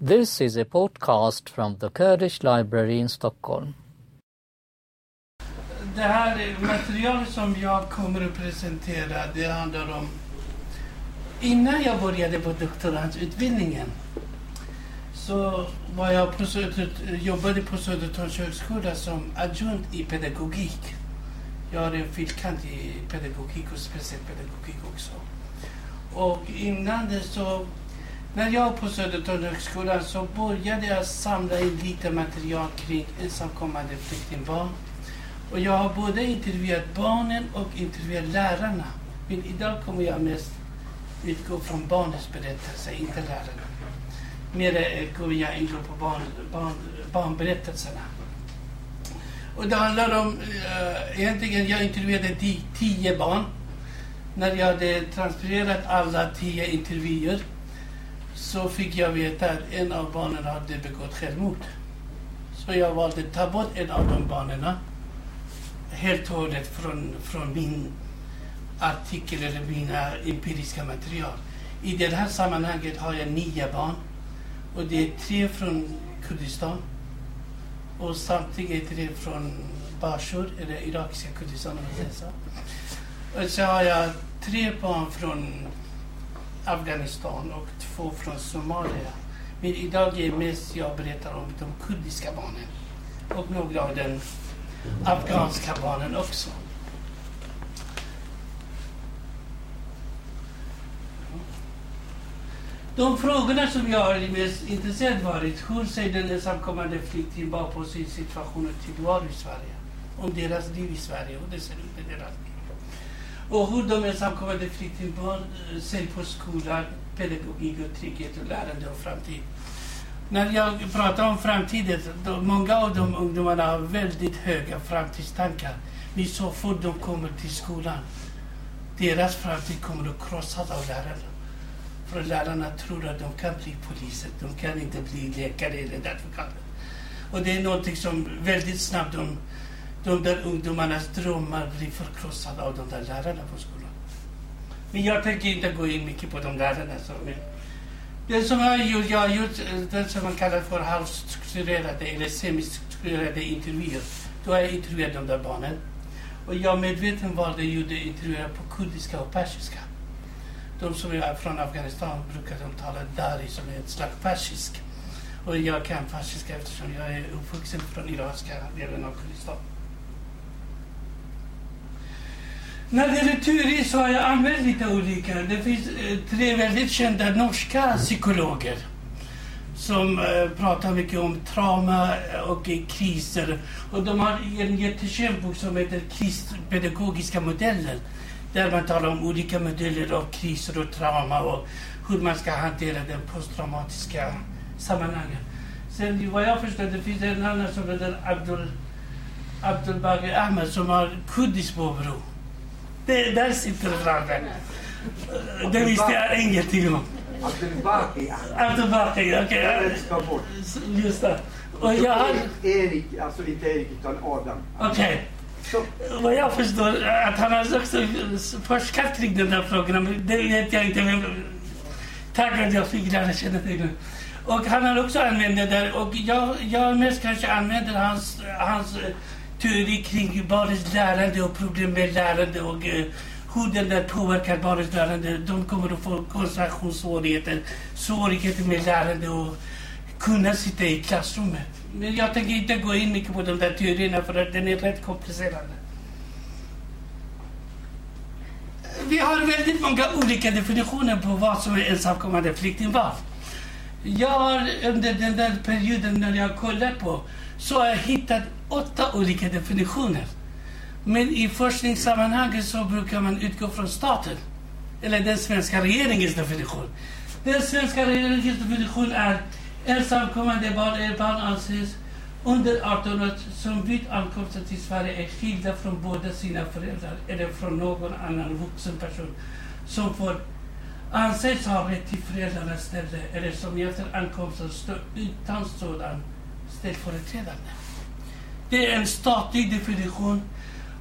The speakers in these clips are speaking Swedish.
This is a podcast from the Kurdish Library in Stockholm. Det här materialet som jag kommer att presentera, det handlar om Innan jag började på doktorandsutbildningen så var jag på Söder, jobbade på Södertörns högskola som adjunkt i pedagogik. Jag har en fyrkant i pedagogik och specialpedagogik också. Och innan det så, när jag var på Södertörns högskola så började jag samla in lite material kring ensamkommande flyktingbarn. Och jag har både intervjuat barnen och intervjuat lärarna. Men idag kommer jag mest utgå från barnens berättelse, inte lärarna. Mer kommer jag ingå på barn, barn, barnberättelserna. Och det handlar om, äh, egentligen, jag intervjuade tio barn. När jag hade transfererat alla tio intervjuer så fick jag veta att en av barnen hade begått självmord. Så jag valde att ta bort en av de barnen helt och hållet från, från min artikel eller mina empiriska material. I det här sammanhanget har jag nio barn och det är tre från Kurdistan och samtliga är tre från Bashur, eller irakiska Kurdistan om man säger så. Och så har jag tre barn från Afghanistan och två från Somalia. Men idag är mest jag berättar om de kurdiska barnen och några av de afghanska barnen också. De frågorna som jag har mest intresserad varit, hur ser den ensamkommande flyktingbarn på sin situation och tillvaro i Sverige? Om deras liv i Sverige, och det ser ut med deras liv. Och hur de ensamkommande flyktingbarn eh, ser på skolan, pedagogik och trygghet och lärande och framtid. När jag pratar om framtiden, då, många av de ungdomarna har väldigt höga framtidstankar. Men så fort de kommer till skolan, deras framtid kommer att krossas av lärarna. För lärarna tror att de kan bli poliser, de kan inte bli läkare eller advokater. Och det är någonting som väldigt snabbt de, de där ungdomarnas drömmar blir förkrossade av de där lärarna på skolan. Men jag tänker inte gå in mycket på de lärarna. Så, men det som jag har gjort, jag har gjort eh, det som man kallar för halvstrukturerade eller semistrukturerade intervjuer. Då har jag intervjuat de där barnen. Och jag medvetet valde att intervjuer på kurdiska och persiska de som är från Afghanistan brukar de tala dari som är ett slags persisk. Och jag kan persiska eftersom jag är uppvuxen från iranska delen av Kurdistan. När det gäller teori så har jag använt lite olika. Det finns eh, tre väldigt kända norska psykologer som eh, pratar mycket om trauma och kriser. Och de har en jättekänd bok som heter Krispedagogiska modeller där man talar om olika modeller av kriser och trauma och hur man ska hantera den posttraumatiska sammanhangen. Sen vad jag förstår, det finns en annan som heter Abdul, Abdul Bagir Ahmed som har kurdiskt påbrå. Där sitter framme. Det visste jag ingenting om. Abdul Baki. Abdul Baki, okej. Okay. Just det. Och jag har... Erik, alltså inte Erik utan Adam. Okej. Okay. Vad jag förstår att han har också forskat kring den där frågan. Det vet jag inte. Men tack att jag fick lära känna till det. Och han har också använt det där. Och jag, jag mest kanske använder hans, hans teori kring barnets lärande och problem med lärande och eh, hur den där påverkar barnets lärande. De kommer att få koncentrationssvårigheter, svårigheter med lärande och kunna sitta i klassrummet. Men jag tänker inte gå in mycket på de där teorierna för att den är rätt komplicerad. Vi har väldigt många olika definitioner på vad som är ensamkommande flyktingbarn. Jag har under den där perioden när jag kollat på så har jag hittat åtta olika definitioner. Men i forskningssammanhang så brukar man utgå från staten, eller den svenska regeringens definition. Den svenska regeringens definition är Ensamkommande barn eller barn anses under 18 år som vid ankomsten till Sverige är skilda från båda sina föräldrar eller från någon annan vuxen person som får anses ha rätt till föräldrarnas ställe eller som efter ankomsten står utan sådan ställföreträdande. Det är en statlig definition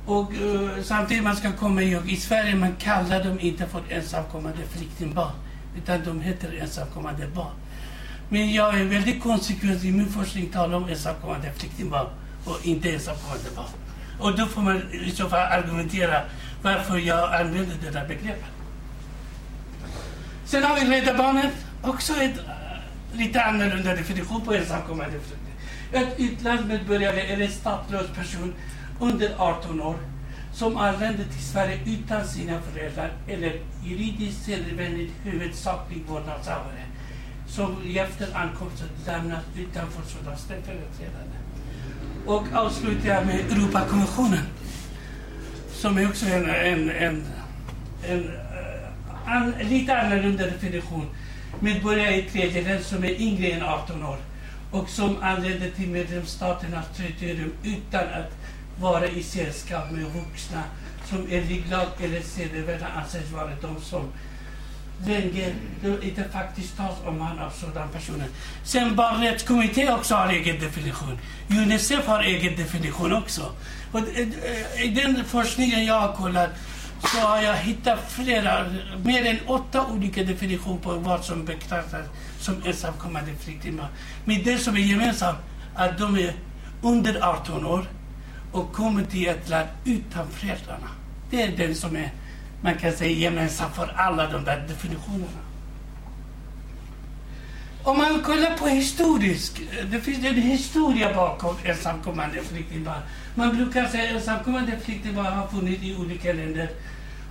och uh, samtidigt man ska komma ihåg, i Sverige man kallar dem inte för ensamkommande flyktingbarn utan de heter ensamkommande barn. Men jag är väldigt konsekvent i min forskning talar om ensamkommande flyktingbarn och inte ensamkommande barn. Och då får man i så fall argumentera varför jag använder det där begreppet. Sen har vi Rädda Barnen, också en uh, eh, lite annorlunda definition på ensamkommande flyktingbarn. Ett utlandsmedborgare eller statslös person under 18 år som anländer till Sverige utan sina föräldrar eller juridiskt sedvänligt huvudsaklig vårdnadshavare som efter ankomsten lämnas utanför sådana ställföreträdare. Och avslutar jag med Europakonventionen som är också en, en, en, en, eh, an, lite annorlunda definition. Medborgare i tredje land som är yngre än 18 år och som anländer till medlemsstaternas territorium utan att vara i sällskap med vuxna som enligt lag eller sedermera anses vara de som länge inte faktiskt tas om hand av sådana personer. Sen barnrättskommittén också har egen definition. Unicef har egen definition också. Och eh, eh, I den forskningen jag har kollat så har jag hittat flera, mer än åtta olika definitioner på vad som betraktas som ensamkommande flyktingar. Men det som är gemensamt är att de är under 18 år och kommer till ett land utan föräldrarna. Det är den som är, man kan säga, gemensam för alla de där definitionerna. Om man kollar på historisk, det finns en historia bakom ensamkommande flyktingbarn. Man brukar säga att ensamkommande flyktingbarn har funnits i olika länder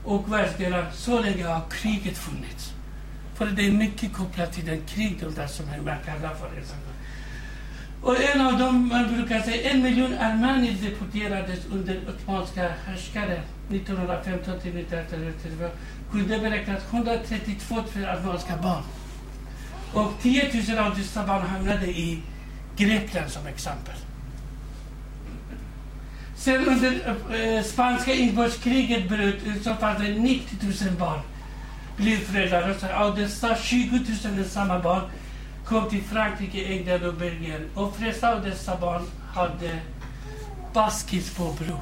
och världsdelar så länge har kriget funnits. För det är mycket kopplat till den krig de där som man kallar för. Och en av dem, man brukar säga, en miljon armenier deporterades under ottomanska härskare 1915 till 1932. Kunde beräknas 132 000 armeniska barn. Och 10 000 av dessa barn hamnade i Grekland som exempel. Sen under äh, spanska inbördeskriget bröt ut så fanns det 90 000 barn blev föräldrar. Av dessa 20 000 samma barn kom till Frankrike, England och Belgien. Och flesta av dessa barn hade baskiskt påbrå.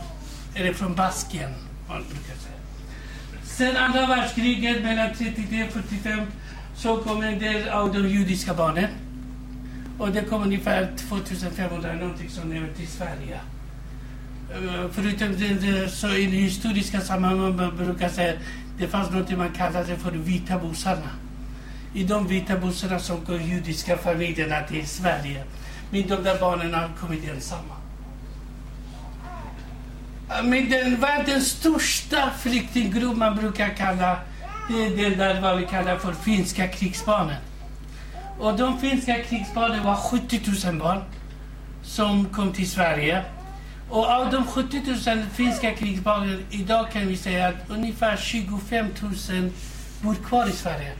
Eller från Baskien, man brukar säga. Sen andra världskriget mellan 33 och 45 så kom en del av de judiska barnen. Och det kom ungefär 2500 någonting som nu till Sverige. Eh, förutom det, så i det historiska sammanhanget man brukar säga det fanns något man kallade för vita bussarna. i de vita bussarna som går judiska familjerna till Sverige. Men de där barnen har kommit ensamma. Men den världens största flyktinggrupp man brukar kalla, det är den där vad vi kallar för finska krigsbarnen. Och de finska krigsbarnen var 70 000 barn som kom till Sverige. Och av de 70 000 finska krigsbarnen idag kan vi säga att ungefär 25 000 bor kvar i Sverige.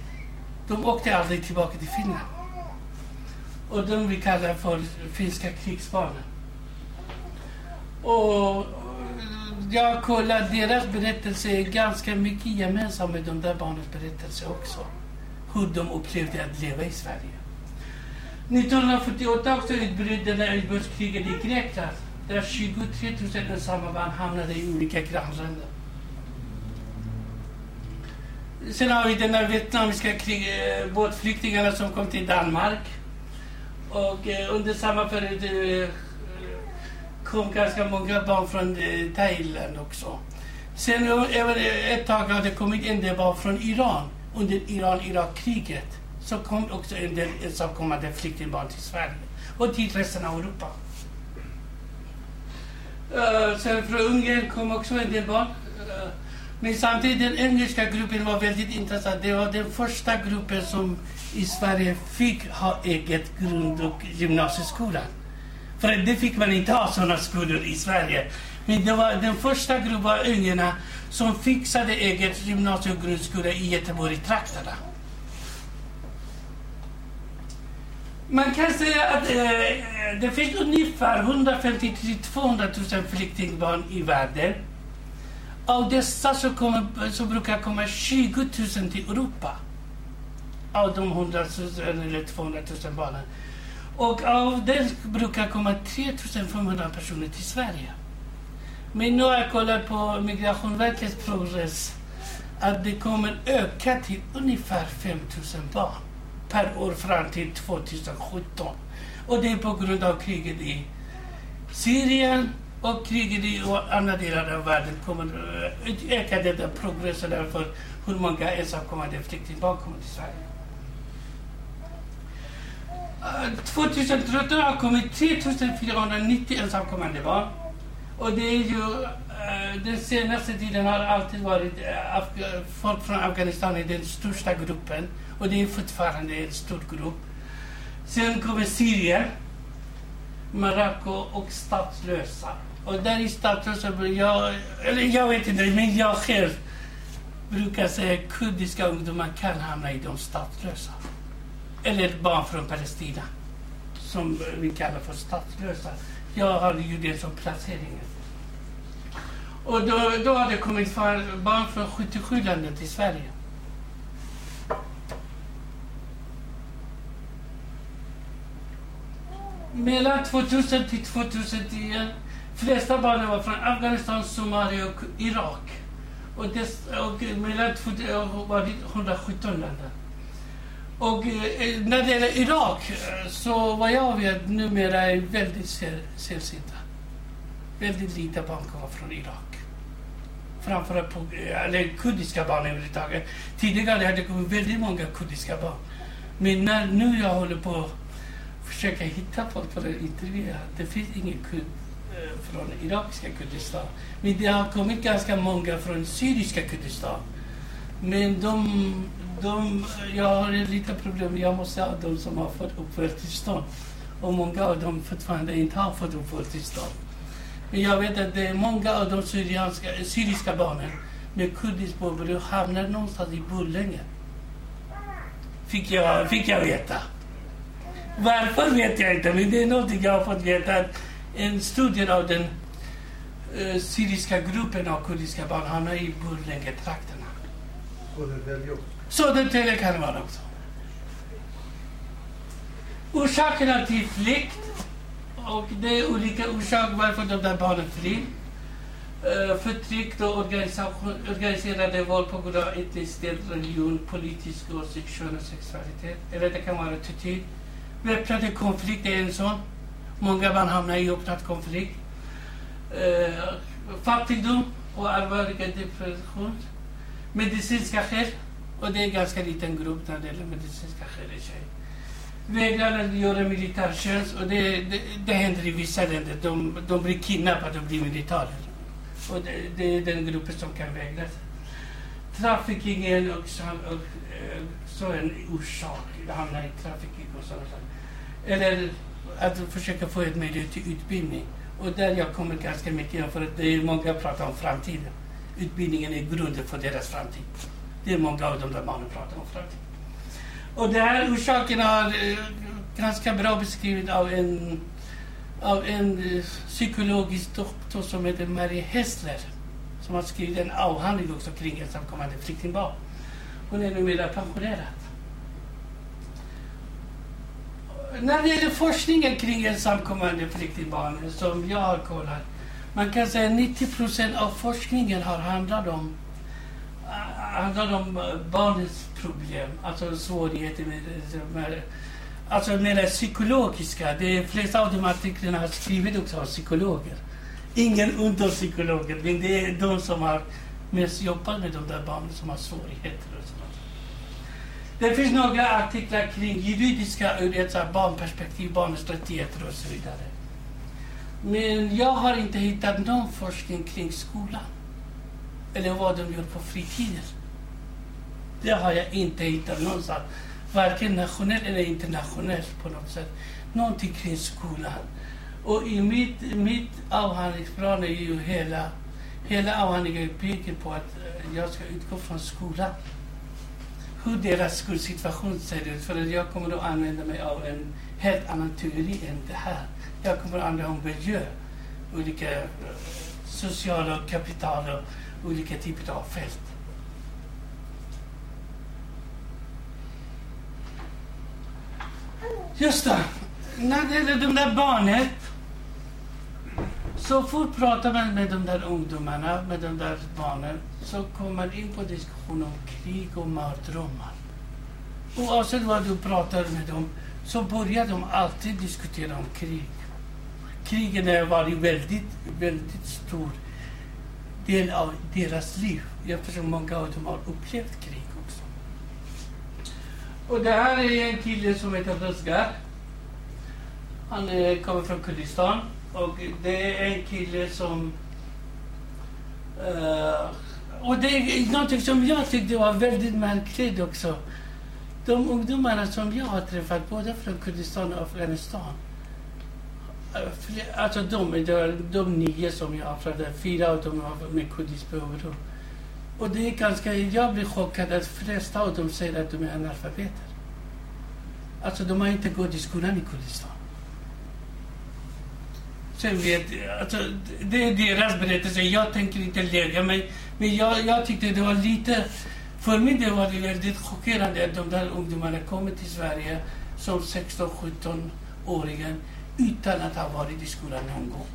De åkte aldrig tillbaka till Finland. Och de vi kallar för finska krigsbarnen. Och jag kollar deras berättelse är ganska mycket gemensam med de där barnens berättelse också. Hur de upplevde att leva i Sverige. 1948 också utbröt det där i Grekland där 23 000 ensamma barn hamnade i olika grannländer. Sen har vi den där vietnamesiska krig, eh, båtflyktingarna som kom till Danmark. Och eh, under samma period eh, kom ganska många barn från eh, Thailand också. Sen eh, även eh, ett tag har det kommit en del barn från Iran under Iran-Irak-kriget. Så kom också en del ensamkommande flyktingbarn till Sverige och till resten av Europa. Uh, sen från Ungern kom också en del barn. Uh, men samtidigt den engelska gruppen var väldigt intressant. Det var den första gruppen som i Sverige fick ha eget grund och gymnasieskola. För det fick man inte ha sådana skolor i Sverige. Men det var den första gruppen av ungarna som fixade eget gymnasium och grundskola i Göteborg-trakterna. Man kan säga att eh, eh det finns ungefär 150 200 000 flyktingbarn i världen. Av dessa så, kommer, så brukar komma 20 000 till Europa. Av de 100 000 eller 200 000 barnen. Och av det brukar komma 3 500 personer till Sverige. Men nu har jag kollat på Migrationsverkets progress att det kommer öka till ungefär 5 000 barn per år fram till 2017. Och det är på grund av kriget i Syrien och kriget i andra delar av världen kommer eh, att öka detta progressen för hur många ensamkommande flyktingbarn kommer till Sverige. Eh, 2013 har kommit 3490 ensamkommande barn. Och det är ju, eh, den senaste tiden har alltid varit folk från Afghanistan i den största gruppen. Och det är fortfarande en stor grupp. Sen kommer Syrien, Marocko och statslösa. Och där i statslösa, jag, eller jag vet inte, men jag själv brukar säga att kurdiska ungdomar kan hamna i de statslösa. Eller barn från Palestina, som vi kallar för statslösa. Jag har ju det som placeringen. Och då, då har det kommit barn från 77 länder till Sverige. Mellan 2000 till 2010 flesta barnen var från Afghanistan, Somalia och Irak. Och, dess, och mellan var det 117 länder. Och eh, när det gäller Irak, eh, så vad jag vet numera är väldigt sällsynta. Väldigt lite barn kommer från Irak. Framförallt på, eller kurdiska barn överhuvudtaget. Tidigare hade det kommit väldigt många kurdiska barn. Men när nu jag håller på försöka hitta folk för att intervjua, det finns ingen kurd eh, från irakiska Kurdistan. Men det har kommit ganska många från syriska Kurdistan. Men de de, jag har lite problem. Jag måste ha de som har fått uppehållstillstånd. Och många av dem fortfarande inte har fått uppehållstillstånd. Men jag vet att det är många av de syrianska, eh, syriska barnen med kurdiskt påbrå hamnar någonstans i Borlänge. Fick jag, fick jag veta. Varför vet jag inte, men det är något jag har fått veta. En del av den uh, syriska gruppen av kurdiska barn hamnar i Borlänge-trakterna. Södertälje kan det vara också. Orsakerna till flykt, och det är olika orsaker varför de där barnen flyr. Uh, förtryck och organiserade våld på grund av etnicitet, religion, politisk åsikt, kön och sexualitet. Eller det kan vara tortyr. Väpnade konflikt är en sån. Många barn hamnar i öppnad konflikt. Eh, fattigdom och allvarliga depression. Medicinska skäl. Och det är en ganska liten grupp när det gäller medicinska skäl i sig. Vägrar att göra militärtjänst och det, det, det händer i vissa länder. De, de blir kidnappade och blir militärer. Och det, det, är den gruppen som kan vägra. Traffickingen och, så, och, så en orsak. Hamnar i trafficking och sådana saker. Eller att försöka få ett möjlighet till utbildning. Och där jag kommer ganska mycket in för att det är många som pratar om framtiden. Utbildningen är grunden för deras framtid. Det är många av de där barnen pratar om framtiden. Och det här orsaken har eh, ganska bra beskrivit av en, av en eh, psykologisk doktor som heter Marie Hessler. Som har skrivit en avhandling också kring ensamkommande flyktingbarn. Hon är numera pensionerad. När det gäller forskningen kring ensamkommande flyktingbarn som jag har kollat. Man kan säga att 90 procent av forskningen har handlat om eh, handlat om eh, barnets problem, alltså svårigheter med, med alltså mer psykologiska. De flesta av de artiklarna har skrivits också av psykologer. Ingen underpsykologer, men det är de som har mest jobbat med de där barnen som har svårigheter. Och. Det finns några artiklar kring juridiska ur ett barnperspektiv, barnens rättigheter och så vidare. Men jag har inte hittat någon forskning kring skolan. Eller vad de gör på fritiden. Det har jag inte hittat någonstans. Varken nationellt eller internationellt på något sätt. Någonting kring skolan. Och i mitt, mitt avhandlingsplan är ju hela, hela avhandlingen bygger på att eh, jag ska utgå från skolan. Hur deras skolsituation ser ut. För att jag kommer att använda mig av en helt annan teori än det här. Jag kommer att använda om miljö, olika eh, sociala kapital och olika typer av fält. Just det. När det gäller de där barnen. Så fort pratar man med de där ungdomarna, med de där barnen, så kommer man in på diskussion om krig och mardrömmar. Oavsett vad du pratar med dem så börjar de alltid diskutera om krig. Krigen har varit väldigt, väldigt stor del av deras liv eftersom många av dem har upplevt krig också. Och det här är en kille som heter Rösgar. Han eh, kommer från Kurdistan och det är en kille som Uh, och det är något som jag tyckte var väldigt märkligt också. De ungdomarna som jag har träffat, både från Kurdistan och Afghanistan. Alltså de, de nio som jag har träffat, fyra av dem har med kurdiskt påbrå. Och det är ganska, jag blir chockad att flesta av dem säger att de är analfabeter. Alltså de har inte gått i skolan i Kurdistan. Sen vet, alltså, det är deras berättelse. Jag tänker inte lägga mig. Men jag, jag tyckte det var lite... För mig det var det väldigt chockerande att de där ungdomarna kommer till Sverige som 16-17-åringar utan att ha varit i skolan någon gång.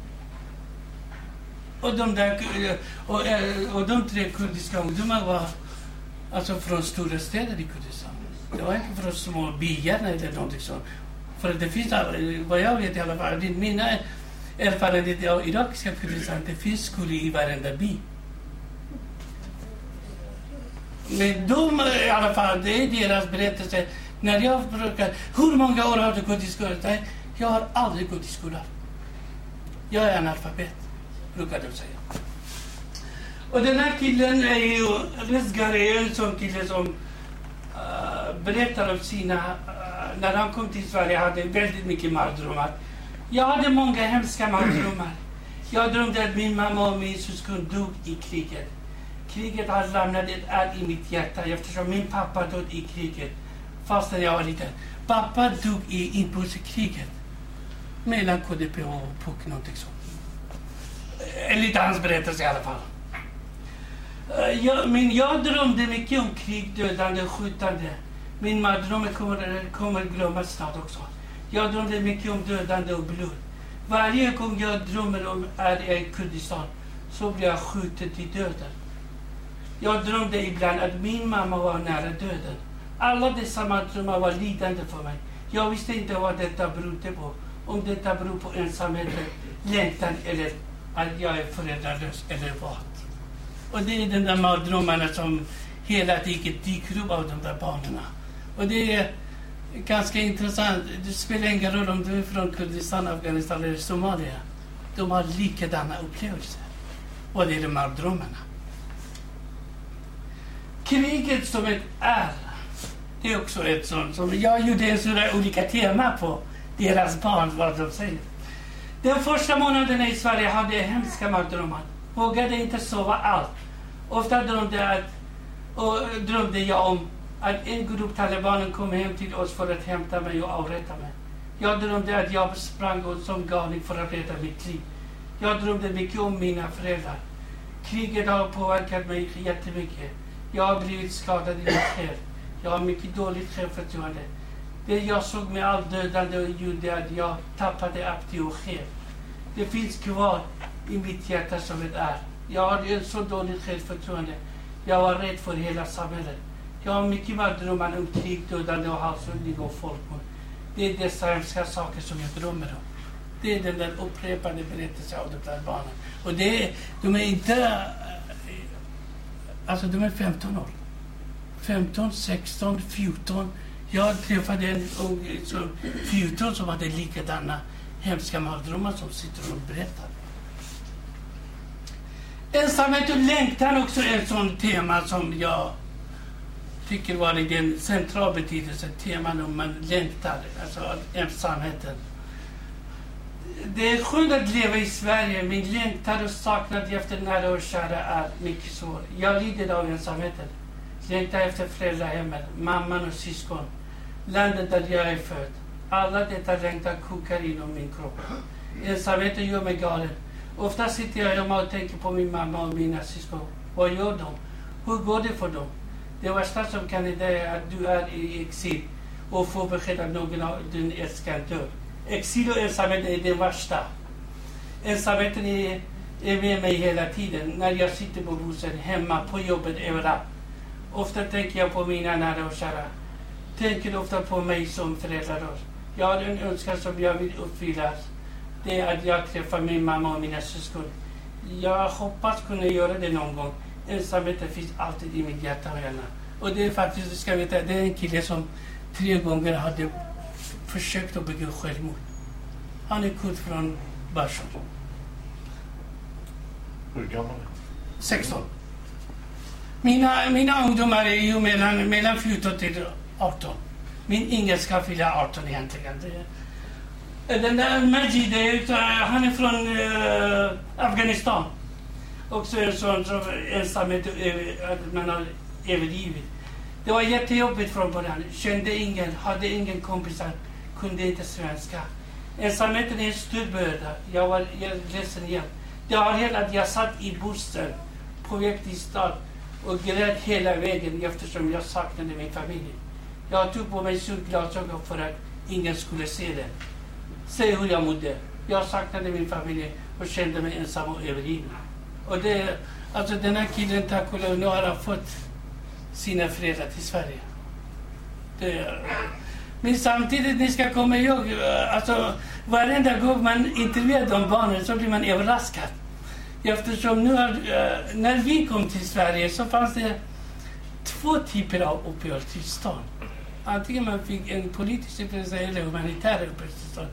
Och de, där, och, eh, och de tre kurdiska ungdomarna var alltså från stora städer i Kurdistan. Det var inte från små byar eller någonting sånt. För det finns, vad jag vet i alla fall, mina erfarenhet av irakiska protestanter Det finns skulle i varenda by. Men de i alla fall, det är deras berättelse. När jag brukar, hur många år har du gått i skolan? Jag har aldrig gått i skolan. Jag är analfabet, brukar de säga. Och den här killen är ju, Rezgar en sån kille som uh, berättar om sina, uh, när han kom till Sverige hade väldigt mycket mardrömmar. Jag hade många hemska mardrömmar. Jag drömde att min mamma och min syskon dog i kriget. Kriget har lämnat ett ärr i mitt hjärta eftersom min pappa dog i kriget fastän jag var liten. Pappa dog i inbördeskriget mellan KDP och PUK, någonting eh, sånt. Enligt hans berättelse i alla fall. Eh, jag, men jag drömde mycket om krig, dödande, skjutande. Min mardröm kommer, kommer glömmas snart också. Jag drömde mycket om dödande och blod. Varje gång jag drömmer om är i Kurdistan så blir jag skjuten till döden. Jag drömde ibland att min mamma var nära döden. Alla dessa mardrömmar var lidande för mig. Jag visste inte vad detta berodde på. Om detta beror på ensamhet, längtan eller att jag är föräldralös eller vad. Och det är de där mardrömmarna som hela tiden dyker upp av de där barnen. Och det är ganska intressant. Det spelar ingen roll om du är från Kurdistan, Afghanistan eller Somalia. De har likadana upplevelser. Och det är de här drömmarna. Kriget som ett är. Det är också ett sånt som jag gjorde en sådär olika tema på deras barn, vad de säger. Den första månaden i Sverige hade jag hemska mardrömmar. Vågade inte sova allt. Ofta drömde, att, och drömde jag om att en grupp talibaner kom hem till oss för att hämta mig och avrätta mig. Jag drömde att jag sprang som galning för att rädda mitt liv. Jag drömde mycket om mina föräldrar. Kriget har påverkat mig jättemycket. Jag har blivit skadad i mitt själ. Jag har mycket dåligt självförtroende. Det jag såg med allt dödande gjorde att jag tappade apti och själ. Det finns kvar i mitt hjärta som ett är. Jag har ett så dåligt självförtroende. Jag var rädd för hela samhället. Jag har mycket mardrömmar om krig, dödande och halshuggning och folkmord. Det är dessa hemska saker som jag drömmer om. Det är den där upprepade berättelsen av de där barnen. Och det är, de är inte... Alltså de är 15 år. 15, 16, 14. Jag träffade en ung som 14 som hade likadana hemska mardrömmar som sitter och berättar. Ensamhet och längtan också är ett sånt tema som jag tycker var i den central betydelse, teman om man längtar, alltså ensamheten. Det är skönt att leva i Sverige, men längtan och saknad efter nära och kära är mycket svår. Jag lider av ensamheten. Längtar efter föräldrahemmet, mamman och syskon, landet där jag är född. Alla detta längtan kokar inom min kropp. Ensamheten gör mig galen. Ofta sitter jag hemma och tänker på min mamma och mina syskon. Vad gör de? Hur går det för dem? Det värsta som kan hända är att du är i exil och får besked att någon av din älskade dör. Exil och ensamhet är det värsta. Ensamheten är, är med mig hela tiden. När jag sitter på bussen, hemma, på jobbet, överallt. Ofta tänker jag på mina nära och kära. tänker ofta på mig som förälder. Jag har en önskan som jag vill uppfylla. Det är att jag träffar min mamma och mina syskon. Jag hoppas kunna göra det någon gång. Ensamheten finns alltid i mitt hjärta och hjärna. Och det är faktiskt, ska veta, det är en kille som tre gånger hade försökt att begå självmord. Han är kurd från Bashar. Hur gammal? 16. Mina, mina ungdomar är ju mellan, mellan 14 till 18. Min yngre ska fylla 18 egentligen. Den där Majid, är, han är från uh, Afghanistan. Också en sån som ensamhet, att man har övergivit. Det var jättejobbigt från början. Kände ingen, hade ingen kompisar, kunde inte svenska. Ensamheten är en stor börda. Jag var jag ledsen igen. Det har hänt att jag satt i bussen på väg till stad och grät hela vägen eftersom jag saknade min familj. Jag tog på mig solglasögon för att ingen skulle se det. Se hur jag mådde. Jag saknade min familj och kände mig ensam och övergiven. Och det, alltså den här killen, tack och lov, nu har han fått sina föräldrar till Sverige. Det, men samtidigt, ni ska komma ihåg, eh, alltså varenda gång man intervjuar de barnen så blir man överraskad. Eftersom nu har, eh, när vi kom till Sverige så fanns det två typer av uppehållstillstånd. Antingen man fick en politisk uppehållstillstånd eller humanitär uppehållstillstånd.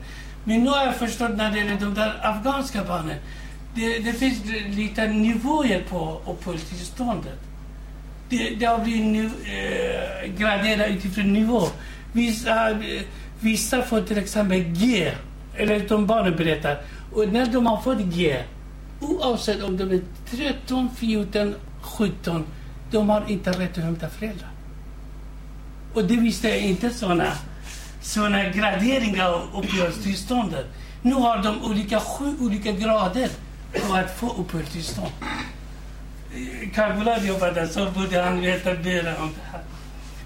Men nu har jag förstått när det gäller de där afghanska barnen. Det, det finns lite nivåer på uppehållstillståndet. Det, det har blivit nu, eh, graderat utifrån nivå. Vissa, vissa får till exempel G, eller de barnen berättar. Och när de har fått G, oavsett om de är 13, 14, 17, de har inte rätt att hämta föräldrar. Och det visste jag inte sådana såna graderingar av uppehållstillståndet. Nu har de olika, sju olika grader på att få uppehållstillstånd. Karbulad jobbade så borde han veta mer om det här.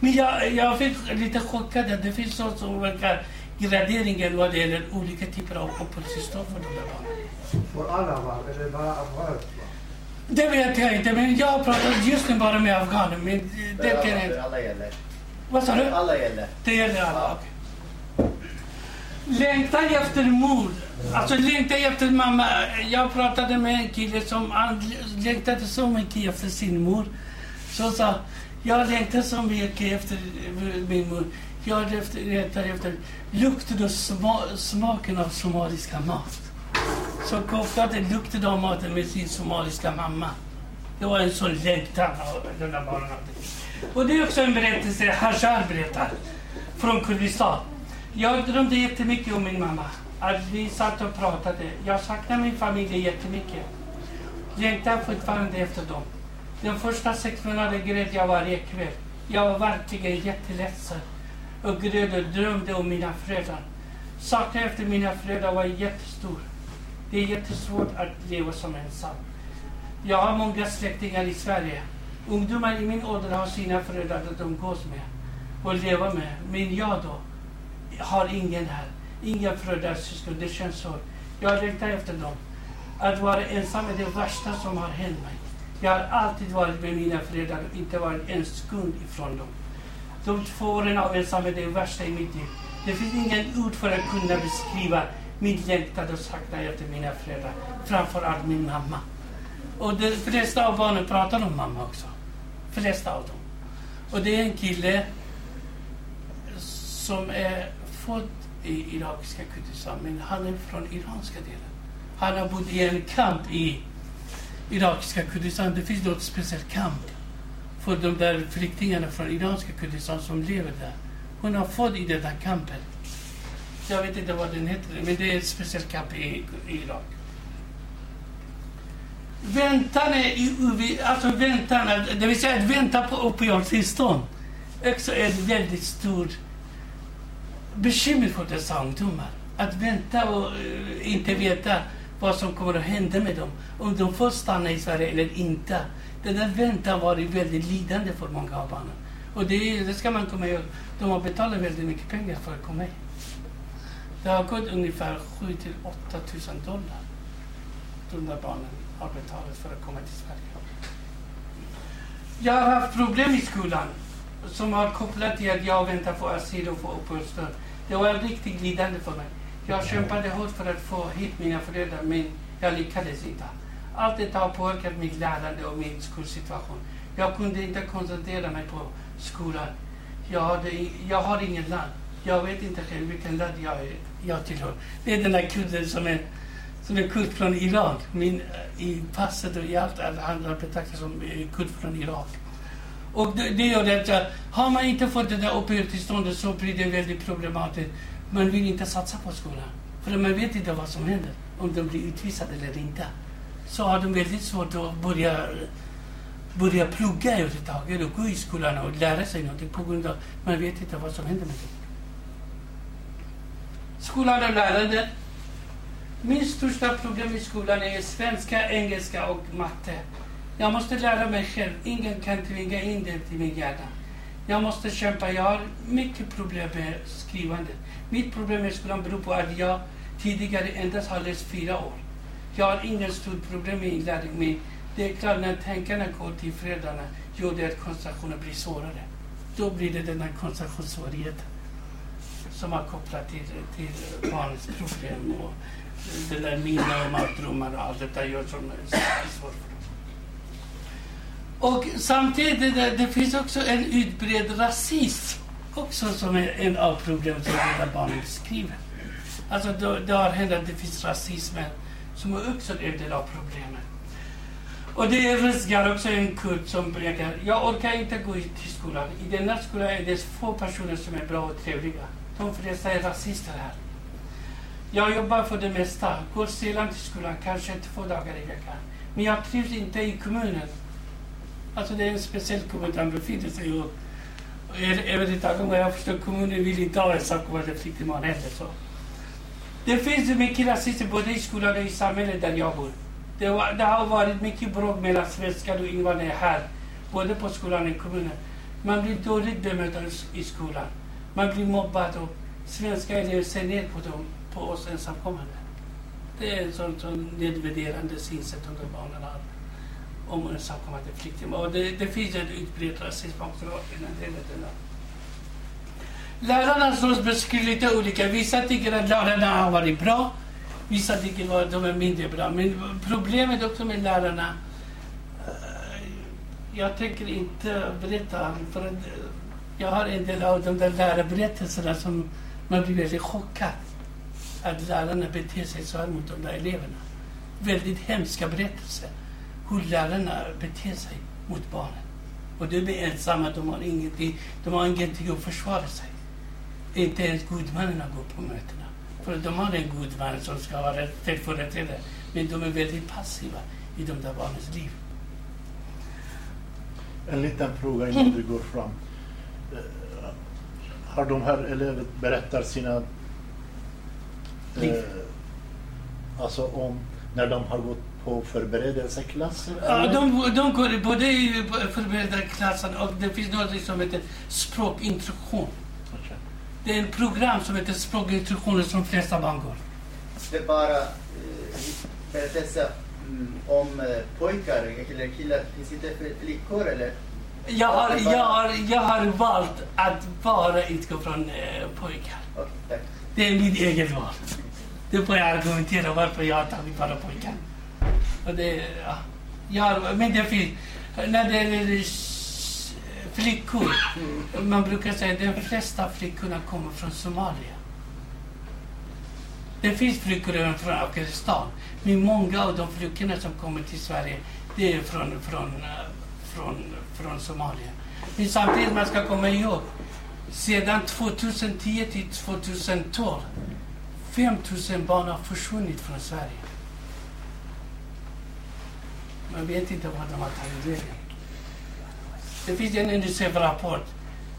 Men jag, jag fick lite chockad att det finns så som verkar graderingen vad det gäller olika typer av uppehållstillstånd för de där barnen. Får alla vara, eller bara afghaner? Det vet jag inte, men jag pratar just nu bara med afghaner. Men det jag inte. Alla gäller. Vad sa du? Alla gäller. Det gäller alla. okej. Längtan efter mor. Alltså längtan efter mamma. Jag pratade med en kille som han längtade så mycket efter sin mor. Så sa jag längtar så mycket efter min mor. Jag längtar efter lukten och sma, smaken av somaliska mat. Så kopplade lukten av maten med sin somaliska mamma. Det var en sån längtan av den där barnen. Och det är också en berättelse Hajar berättar från Kurdistan. Jag drömde jättemycket om min mamma. Att vi satt och pratade. Jag saknar min familj jättemycket. Längtar fortfarande efter dem. De första sex månaderna grät jag varje kväll. Jag var verkligen jätteledsen och grät och drömde om mina föräldrar. Saknaden efter mina föräldrar var jättestor. Det är jättesvårt att leva som ensam. Jag har många släktingar i Sverige. Ungdomar i min ålder har sina föräldrar att umgås med och leva med. Men jag då har ingen här. Inga föräldrar, syskon. Det känns så. Jag längtar efter dem. Att vara ensam är det värsta som har hänt mig. Jag har alltid varit med mina föräldrar och inte varit en sekund ifrån dem. De två åren av ensamhet är det värsta i mitt liv. Det finns ingen ord för att kunna beskriva min längtan och saknad efter mina föräldrar. Framförallt min mamma. Och de flesta av barnen pratar om mamma också. flesta av dem. Och det är en kille som är född i irakiska Kurdistan, men han är från iranska delen. Han har bott i en kamp i irakiska Kurdistan. Det finns något speciellt kamp för de där flyktingarna från iranska Kurdistan som lever där. Hon har fått i den där kampen. Jag vet inte vad den heter, men det är ett speciellt kamp i, i Irak. Väntan är alltså väntan, det vill säga att vänta på uppehållstillstånd, också är ett väldigt stort bekymmer för dessa ungdomar. Att vänta och eh, inte veta vad som kommer att hända med dem. Om de får stanna i Sverige eller inte. Den där väntan var väldigt lidande för många av barnen. Och det, det ska man komma ihåg. De har betalat väldigt mycket pengar för att komma hit. Det har gått ungefär 7 till 8 tusen dollar. De där barnen har betalat för att komma till Sverige. Jag har haft problem i skolan som har kopplat till att jag väntar på asyl och få uppehållstillstånd. Det var riktigt lidande för mig. Jag kämpade hårt för att få hit mina föräldrar men jag lyckades inte. Allt detta har påverkat mitt lärande och min skolsituation. Jag kunde inte koncentrera mig på skolan. Jag, hade, jag har inget land. Jag vet inte själv vilken land jag, jag tillhör. Det är den där kudden som är, som är kurd från Irak. Min, I passet och i allt andra betraktas som kurd från Irak. Och det, det gör att har man inte fått det där uppehållstillståndet så blir det väldigt problematiskt. Man vill inte satsa på skolan. För man vet inte vad som händer. Om de blir utvisade eller inte. Så har de väldigt svårt att börja börja plugga överhuvudtaget och gå i skolan och lära sig någonting på grund av att man vet inte vad som händer med det. Skolan och lärandet... Min största problem i skolan är svenska, engelska och matte. Jag måste lära mig själv. Ingen kan tvinga in det till min hjärna. Jag måste kämpa. Jag har mycket problem med skrivandet. Mitt problem med skolan beror på att jag tidigare endast har läst fyra år. Jag har inget stort problem med inlärning. Men det är klart, när tankarna går till föräldrarna gör det att koncentrationen blir svårare. Då blir det den här koncentrationssvårigheten som har kopplat till, till barnets problem och det där minnen och mardrömmar och allt detta gör som är svårt. Och samtidigt, det, det finns också en utbredd rasism också som är en av problemen som Rädda barnen beskriver. Alltså det, det har hänt att det finns rasism som är också en del av problemet. Och det riskerar också en kurd som berättar, jag orkar inte gå till skolan. I denna skola är det få personer som är bra och trevliga. De flesta är rasister här. Jag jobbar för det mesta, går sällan till skolan, kanske två dagar i veckan. Men jag trivs inte i kommunen. Alltså det är en speciell kommun han befinner sig i. Överhuvudtaget vad jag förstår, kommunen vill inte ha ensamkommande flyktingbarn heller. Så. Det finns mycket rasism både i skolan och i samhället där jag bor. Det, var, det har varit mycket bråk mellan svenskar och invandrare här, både på skolan och i kommunen. Man blir dåligt bemött i skolan. Man blir mobbad och svenska elever ser ner på, dem, på oss ensamkommande. Det är ett sånt, sånt nedvärderande synsätt som de barnen har om ensamkommande flyktingar. Och det, det finns en utbredd rasism också inom det Lärarnas roll beskriver lite olika. Vissa tycker att lärarna har varit bra. Vissa tycker att de är mindre bra. Men problemet också med lärarna, eh, jag tänker inte berätta, för eh, jag har en del av de där lärarberättelserna som man blir väldigt chockad. Att lärarna beter sig så här mot de där eleverna. Väldigt hemska berättelser. Hur lärarna beter sig mot barnen. Och de är ensamma, de har ingenting, de har ingenting att försvara sig. Inte ens gudmannen går på mötena. För de har en god man som ska vara ställföreträdare. Men de är väldigt passiva i de där barnens liv. En liten fråga innan du går fram. Eh, har de här eleverna berättat sina... Eh, alltså om när de har gått på förberedelseklasser? Ja, de, de går både i förberedelseklassen och det finns något som heter språkintroduktion. Det är ett program som heter Språkintroduktionen som flesta barn går. Det är bara eh, berättelse mm, om eh, pojkar eller killar. Finns inte flickor eller? Jag har, jag, har, jag har valt att bara utgå från eh, pojkar. Tack. Det är mitt eget val. Det får jag argumentera varför jag har tagit bara pojkar. Det, ja, men det finns, när det gäller flickor, man brukar säga att de flesta flickorna kommer från Somalia. Det finns flickor även från Afghanistan, men många av de flickorna som kommer till Sverige, det är från, från, från, från Somalia. Men samtidigt man ska komma ihåg, sedan 2010 till 2012, 5000 barn har försvunnit från Sverige. Man vet inte vad de har tagit vägen. Det finns en Unicef-rapport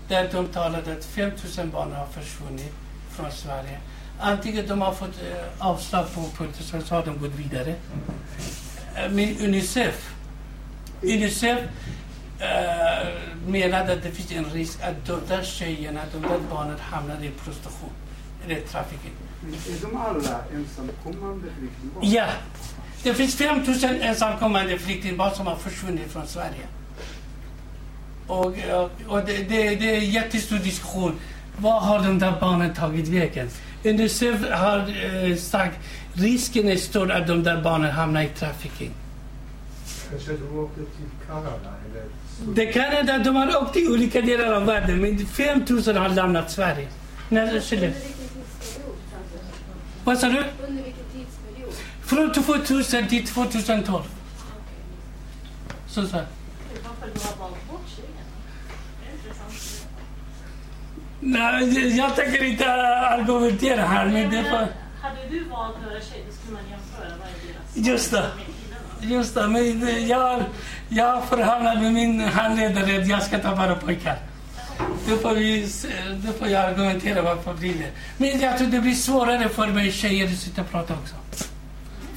där de talade att 5000 barn har försvunnit från Sverige. Antingen de har fått eh, avslag på uppehållstillstånd så har de gått vidare. Eh, men Unicef, Unicef eh, menade att det finns en risk att de där tjejerna, de där barnen hamnar i prostitution eller trafficking. Är de alla ensamkommande flyktingbarn? Ja, det finns 5000 ensamkommande flyktingbarn som har försvunnit från Sverige. Och, och det, det, det är en jättestor diskussion. Vad har de där barnen tagit vägen? Unicef har eh, sagt risken är stor att de där barnen hamnar i trafficking. Kanske du åkte till Kanada eller? Det kan hända att de har åkt till olika delar av världen, men 5 000 har lämnat Sverige. När, Under vilken tidsperiod? vad sa du? Under vilken tidsperiod? Från 2000 till 2012. Så, så. Nej, jag tänker inte argumentera här, men det får... Hade du valt några tjejer då skulle man jämföra vad är deras Just det. Just det, men jag, jag förhandlar med min handledare att jag ska ta bara pojkar. Då får, vi, då får jag argumentera varför blir det. Men jag tror det blir svårare för mig tjejer att sitta och prata också.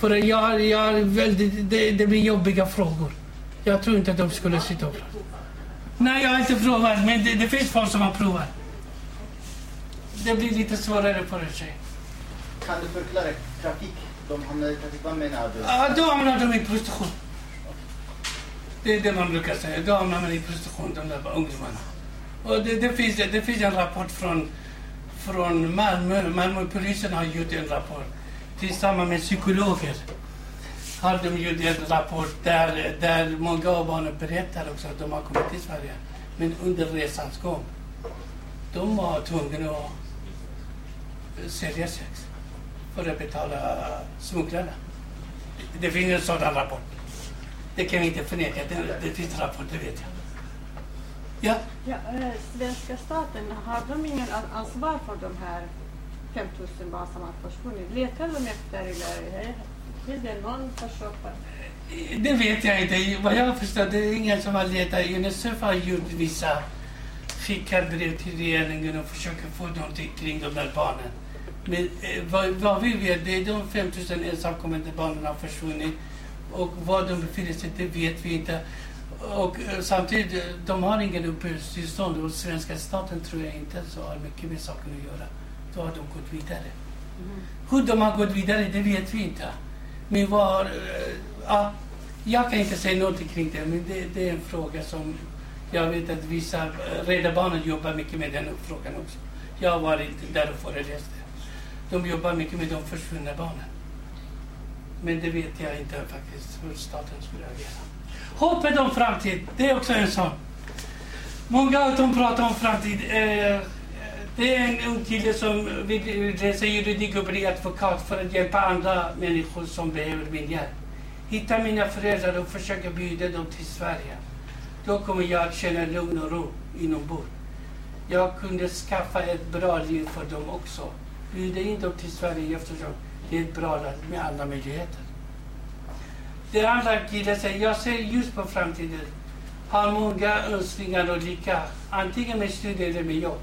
För jag, jag väldigt, det, det blir jobbiga frågor. Jag tror inte att de skulle sitta och prata. Nej, jag har inte provat, men det, det finns folk som har provat. Det blir lite svårare för en tjej. Kan du förklara trafik? De hamnar i trafik, vad menar du? Ja, då hamnar de i prostitution. Det är det man brukar säga. Då hamnar man i prostitution, de där ungdomarna. Och det, det, finns, det finns en rapport från, från Malmö. Malmöpolisen har gjort en rapport tillsammans med psykologer. Har de gjort en rapport där, där många av barnen berättar också att de har kommit till Sverige. Men under resans gång, de var tvungna att eh, sälja sex för att betala smugglarna. Det finns en sådan rapport. Det kan vi inte förneka. Det, det finns en rapport, det vet jag. Ja, Ja, eh, svenska staten, har de ingen ansvar alltså för de här 5 000 barn som har försvunnit? Letar de efter eller är det någon försök? det vet jag inte. Vad jag förstår, det är ingen som har letat. Unicef har gjort vissa skickar brev till regeringen och försöker få någonting kring de där barnen. Men eh, vad, vad vi vet, det är de 5 000 ensamkommande barnen har försvunnit. Och var de befinner sig, det vet vi inte. Och eh, samtidigt, eh, de har ingen uppehållstillstånd och svenska staten tror jag inte så har mycket med saken att göra. Då har de gått vidare. Hur de har gått vidare, det vet vi inte. Men var, eh, ja, jag kan inte säga någonting kring det, men det, det är en fråga som jag vet att vissa, eh, Rädda Barnen jobbar mycket med den frågan också. Jag har varit där och föreläst. De jobbar mycket med de försvunna barnen. Men det vet jag inte faktiskt hur staten skulle agera. Hoppet om framtid, det är också en sån. Många av dem pratar om framtid. Eh, det är en ung kille som vill läsa juridik och bli advokat för att hjälpa andra människor som behöver min hjälp. Hitta mina föräldrar och försöka bjuda dem till Sverige. Då kommer jag att känna lugn och ro inombords. Jag kunde skaffa ett bra liv för dem också. Bjuda in dem till Sverige eftersom det är ett bra land med alla möjligheter. Det andra killen säger, jag ser ljus på framtiden. Har många önskningar och lycka, antingen med studier eller med jobb.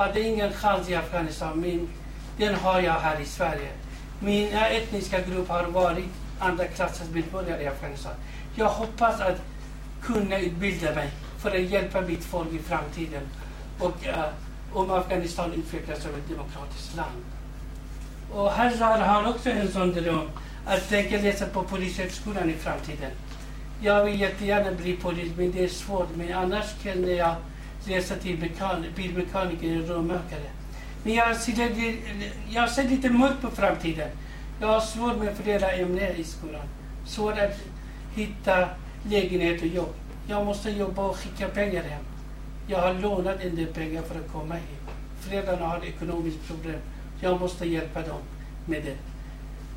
Hade ingen chans i Afghanistan, Min, den har jag här i Sverige. Mina etniska grupp har varit andra klassens medborgare i Afghanistan. Jag hoppas att kunna utbilda mig för att hjälpa mitt folk i framtiden och uh, om Afghanistan utvecklas som ett demokratiskt land. Och Hazar har också en sån dröm att tänka läsa på Polishögskolan i framtiden. Jag vill jättegärna bli polis, men det är svårt. Men annars känner jag Resa till bilmekaniker eller rörmokare. Men jag ser, lite, jag ser lite mörkt på framtiden. Jag har svårt med flera ämnen i skolan. Svårt att hitta lägenhet och jobb. Jag måste jobba och skicka pengar hem. Jag har lånat en del pengar för att komma hit. Föräldrarna har ekonomiskt problem. Jag måste hjälpa dem med det.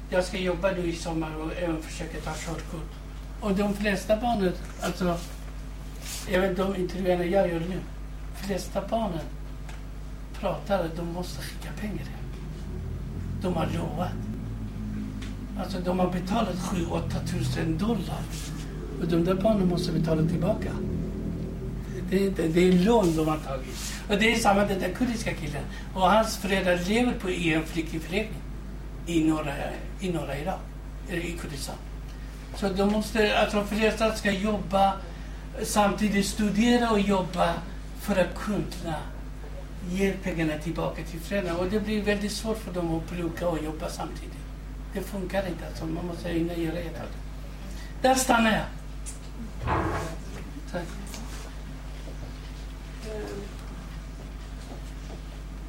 Jag ska jobba nu i sommar och även försöka ta körkort. Och de flesta barnen, alltså även de intervjuerna jag gör nu, flesta barnen pratar att de måste skicka pengar hem. De har lovat. Alltså de har betalat 7-8 tusen dollar. Och de där barnen måste betala tillbaka. Det är, det är lån de har tagit. Och det är samma den där kurdiska killen. Och hans föräldrar lever på i en flyktingförläggning i norra, i norra Irak, i Kurdistan. Så de måste, alltså föräldrar ska jobba, samtidigt studera och jobba för att kunna ge pengarna tillbaka till föräldrarna. Och det blir väldigt svårt för dem att plugga och jobba samtidigt. Det funkar inte, alltså man måste hinna göra ett av det. Där stannar jag. Tack. Ehm,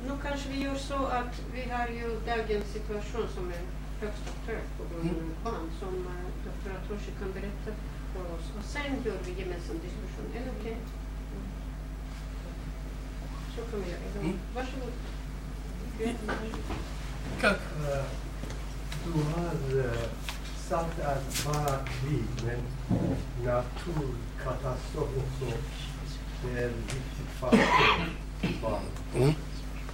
Nu kanske vi gör så att vi har ju dagens situation som är högst aktuell på grund av Mm. barn som eh, doktor Atoshi kan berätta för oss och sen gör vi gemensam diskussion. Är det okej? Så kan Du har eh, sagt att bara krig, men naturkatastrof också, det är en viktig faktor för. Mm.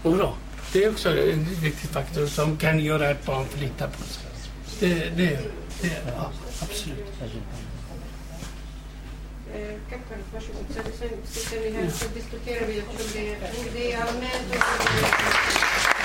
Bra. Det är också en viktig faktor som kan göra att barn flyttar på sig. Det, det, det ja, absolut. captano il fascio sociale sempre, sistemi di servizio terapia, quindi aumento.